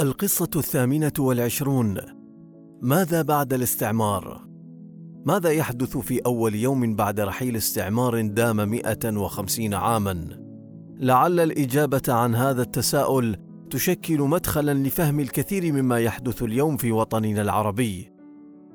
القصة الثامنة والعشرون ماذا بعد الاستعمار؟ ماذا يحدث في أول يوم بعد رحيل استعمار دام مئة وخمسين عاماً؟ لعل الإجابة عن هذا التساؤل تشكل مدخلا لفهم الكثير مما يحدث اليوم في وطننا العربي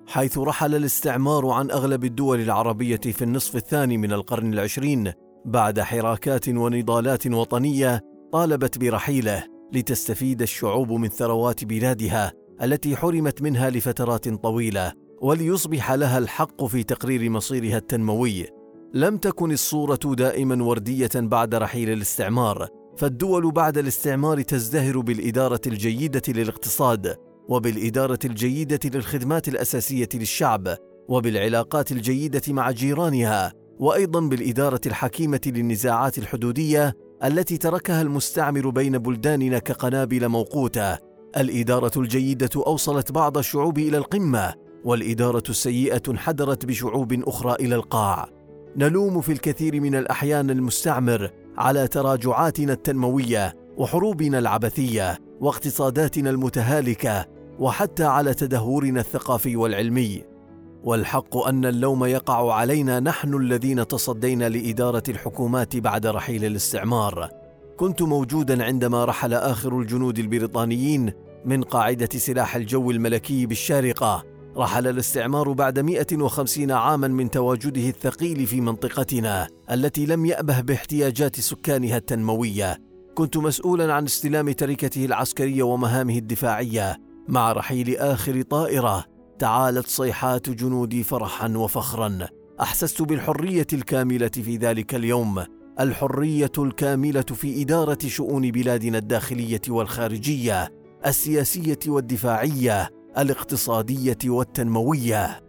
حيث رحل الاستعمار عن أغلب الدول العربية في النصف الثاني من القرن العشرين بعد حراكات ونضالات وطنية طالبت برحيله لتستفيد الشعوب من ثروات بلادها التي حرمت منها لفترات طويلة وليصبح لها الحق في تقرير مصيرها التنموي. لم تكن الصورة دائما وردية بعد رحيل الاستعمار فالدول بعد الاستعمار تزدهر بالإدارة الجيدة للاقتصاد وبالإدارة الجيدة للخدمات الأساسية للشعب وبالعلاقات الجيدة مع جيرانها وأيضا بالإدارة الحكيمة للنزاعات الحدودية التي تركها المستعمر بين بلداننا كقنابل موقوتة. الإدارة الجيدة أوصلت بعض الشعوب إلى القمة والإدارة السيئة انحدرت بشعوب أخرى إلى القاع. نلوم في الكثير من الأحيان المستعمر على تراجعاتنا التنموية وحروبنا العبثية واقتصاداتنا المتهالكة وحتى على تدهورنا الثقافي والعلمي. والحق أن اللوم يقع علينا نحن الذين تصدينا لإدارة الحكومات بعد رحيل الاستعمار. كنت موجودا عندما رحل آخر الجنود البريطانيين من قاعدة سلاح الجو الملكي بالشارقة. رحل الاستعمار بعد 150 عاما من تواجده الثقيل في منطقتنا التي لم يأبه باحتياجات سكانها التنموية. كنت مسؤولا عن استلام تركته العسكرية ومهامه الدفاعية مع رحيل آخر طائرة. تعالت صيحات جنودي فرحا وفخرا. أحسست بالحرية الكاملة في ذلك اليوم. الحرية الكاملة في إدارة شؤون بلادنا الداخلية والخارجية السياسية والدفاعية الاقتصادية والتنموية.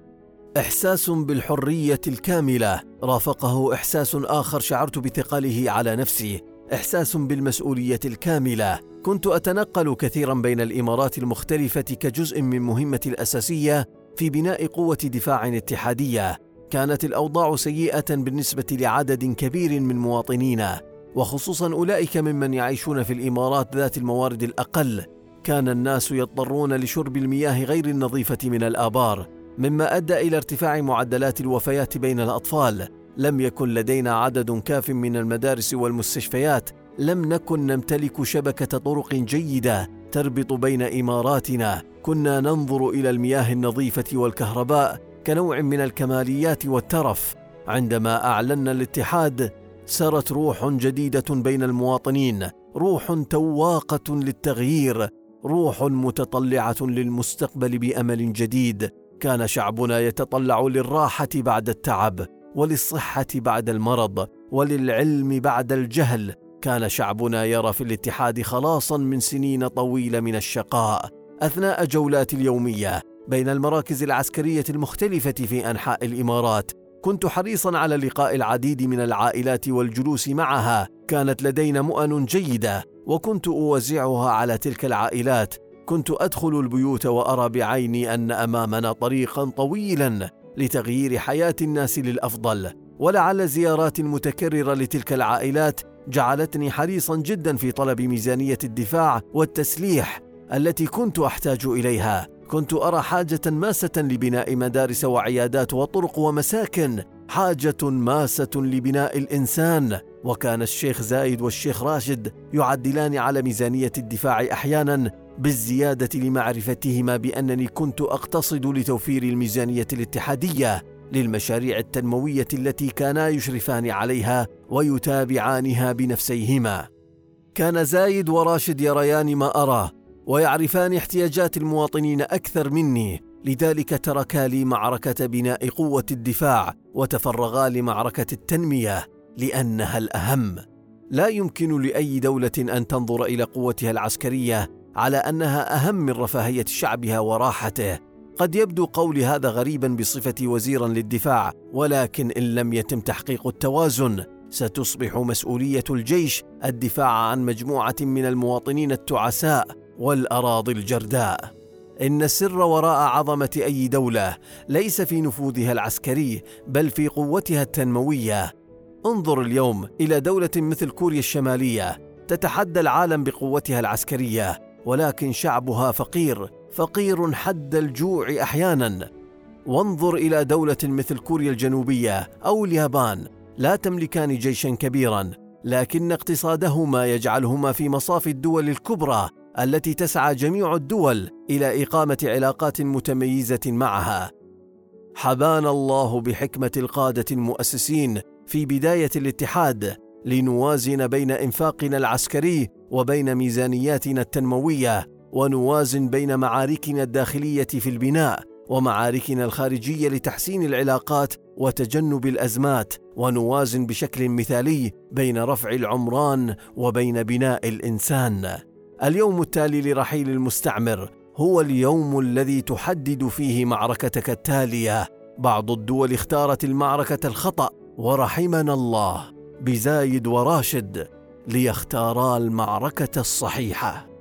إحساس بالحرية الكاملة. رافقه إحساس آخر شعرت بثقله على نفسي. إحساس بالمسؤولية الكاملة. كنت أتنقل كثيرا بين الإمارات المختلفة كجزء من مهمتي الأساسية في بناء قوة دفاع اتحادية. كانت الأوضاع سيئة بالنسبة لعدد كبير من مواطنينا وخصوصا أولئك ممن يعيشون في الإمارات ذات الموارد الأقل. كان الناس يضطرون لشرب المياه غير النظيفة من الآبار مما أدى إلى ارتفاع معدلات الوفيات بين الأطفال. لم يكن لدينا عدد كاف من المدارس والمستشفيات. لم نكن نمتلك شبكة طرق جيدة تربط بين إماراتنا. كنا ننظر إلى المياه النظيفة والكهرباء كنوع من الكماليات والترف. عندما اعلنا الاتحاد سرت روح جديدة بين المواطنين. روح تواقه للتغيير. روح متطلعة للمستقبل بأمل جديد. كان شعبنا يتطلع للراحة بعد التعب. وللصحة بعد المرض وللعلم بعد الجهل. كان شعبنا يرى في الاتحاد خلاصا من سنين طويلة من الشقاء أثناء جولاتي اليومية بين المراكز العسكرية المختلفة في أنحاء الإمارات. كنت حريصا على لقاء العديد من العائلات والجلوس معها. كانت لدينا مؤن جيدة وكنت أوزعها على تلك العائلات. كنت أدخل البيوت وأرى بعيني أن أمامنا طريقا طويلا لتغيير حياة الناس للأفضل. ولعل زيارات متكررة لتلك العائلات جعلتني حريصا جدا في طلب ميزانية الدفاع والتسليح التي كنت أحتاج إليها. كنت أرى حاجة ماسة لبناء مدارس وعيادات وطرق ومساكن. حاجة ماسة لبناء الإنسان. وكان الشيخ زايد والشيخ راشد يعدلان على ميزانية الدفاع أحيانا بالزيادة لمعرفتهما بأنني كنت أقتصد لتوفير الميزانية الاتحادية للمشاريع التنموية التي كانا يشرفان عليها ويتابعانها بنفسيهما. كان زايد وراشد يريان ما أرى ويعرفان احتياجات المواطنين أكثر مني لذلك تركا لي معركة بناء قوة الدفاع وتفرغا لمعركة التنمية. لأنها الأهم. لا يمكن لأي دولة أن تنظر إلى قوتها العسكرية على أنها أهم من رفاهية شعبها وراحته. قد يبدو قولي هذا غريبا بصفتي وزيرا للدفاع ولكن إن لم يتم تحقيق التوازن ستصبح مسؤولية الجيش الدفاع عن مجموعة من المواطنين التعساء والأراضي الجرداء. إن السر وراء عظمة أي دولة ليس في نفوذها العسكري بل في قوتها التنموية. انظر اليوم إلى دولة مثل كوريا الشمالية تتحدى العالم بقوتها العسكرية ولكن شعبها فقير فقير حد الجوع أحيانا. وانظر إلى دولة مثل كوريا الجنوبية أو اليابان لا تملكان جيشا كبيرا لكن اقتصادهما يجعلهما في مصاف الدول الكبرى التي تسعى جميع الدول إلى إقامة علاقات متميزة معها. حبانا الله بحكمة القادة المؤسسين في بداية الاتحاد لنوازن بين إنفاقنا العسكري وبين ميزانياتنا التنموية ونوازن بين معاركنا الداخلية في البناء ومعاركنا الخارجية لتحسين العلاقات وتجنب الأزمات ونوازن بشكل مثالي بين رفع العمران وبين بناء الإنسان. اليوم التالي لرحيل المستعمر هو اليوم الذي تحدد فيه معركتك التالية. بعض الدول اختارت المعركة الخطأ ورحمنا الله بزايد وراشد ليختارا المعركة الصحيحة.